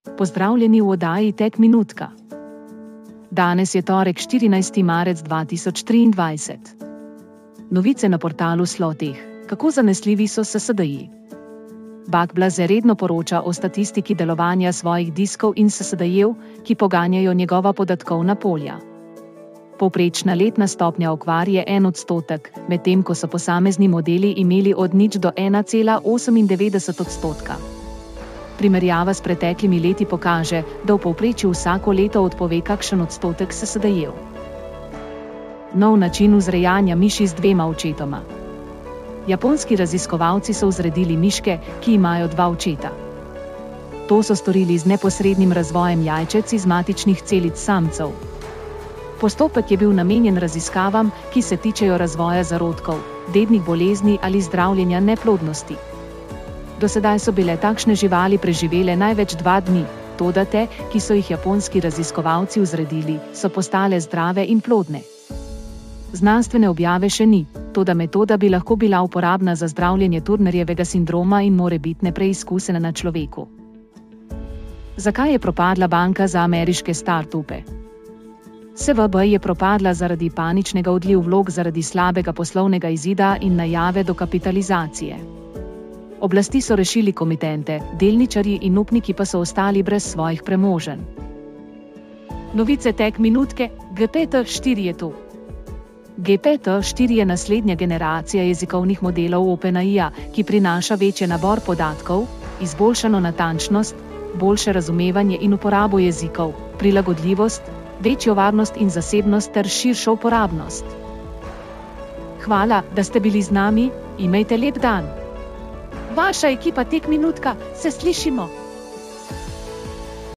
Pozdravljeni v oddaji Tek Minutka. Danes je torek 14. marec 2023. Novice na portalu Slotih. Kako zanesljivi so SSDI? Bak Blaze redno poroča o statistiki delovanja svojih diskov in SSDI-jev, ki poganjajo njegova podatkovna polja. Povprečna letna stopnja okvar je en odstotek, medtem ko so posamezni modeli imeli od nič do 1,98 odstotka. Primerjava s preteklimi leti pokaže, da v povprečju vsako leto odpove kakšen odstotek SSD-jev. Nov način vzrejanja miši z dvema očetoma. Japonski raziskovalci so vzredili miške, ki imajo dva očeta. To so storili z neposrednim razvojem jajčec iz matičnih celic samcev. Postopek je bil namenjen raziskavam, ki se tičejo razvoja zarodkov, dednih bolezni ali zdravljenja neplodnosti. Do sedaj so bile takšne živali preživele največ dva dni, toda te, ki so jih japonski raziskovalci vzredili, so postale zdrave in plodne. Znanstvene objave še ni, toda metoda bi lahko bila uporabna za zdravljenje Turnerjevega sindroma in morebitne preizkuse na človeku. Zakaj je propadla banka za ameriške startupe? SVB je propadla zaradi paničnega odliv vlog zaradi slabega poslovnega izida in najave dokapitalizacije. Oblasti so rešili komitente, delničarji in upniki pa so ostali brez svojih premoženj. Novice tek minutke, GPT-4 je tu. GPT-4 je naslednja generacija jezikovnih modelov OpenAI, ki prinaša večji nabor podatkov, izboljšano natančnost, boljše razumevanje in uporabo jezikov, prilagodljivost, večjo varnost in zasebnost ter širšo uporabnost. Hvala, da ste bili z nami, imejte lep dan! Vaša ekipa tek minutka, se slišimo!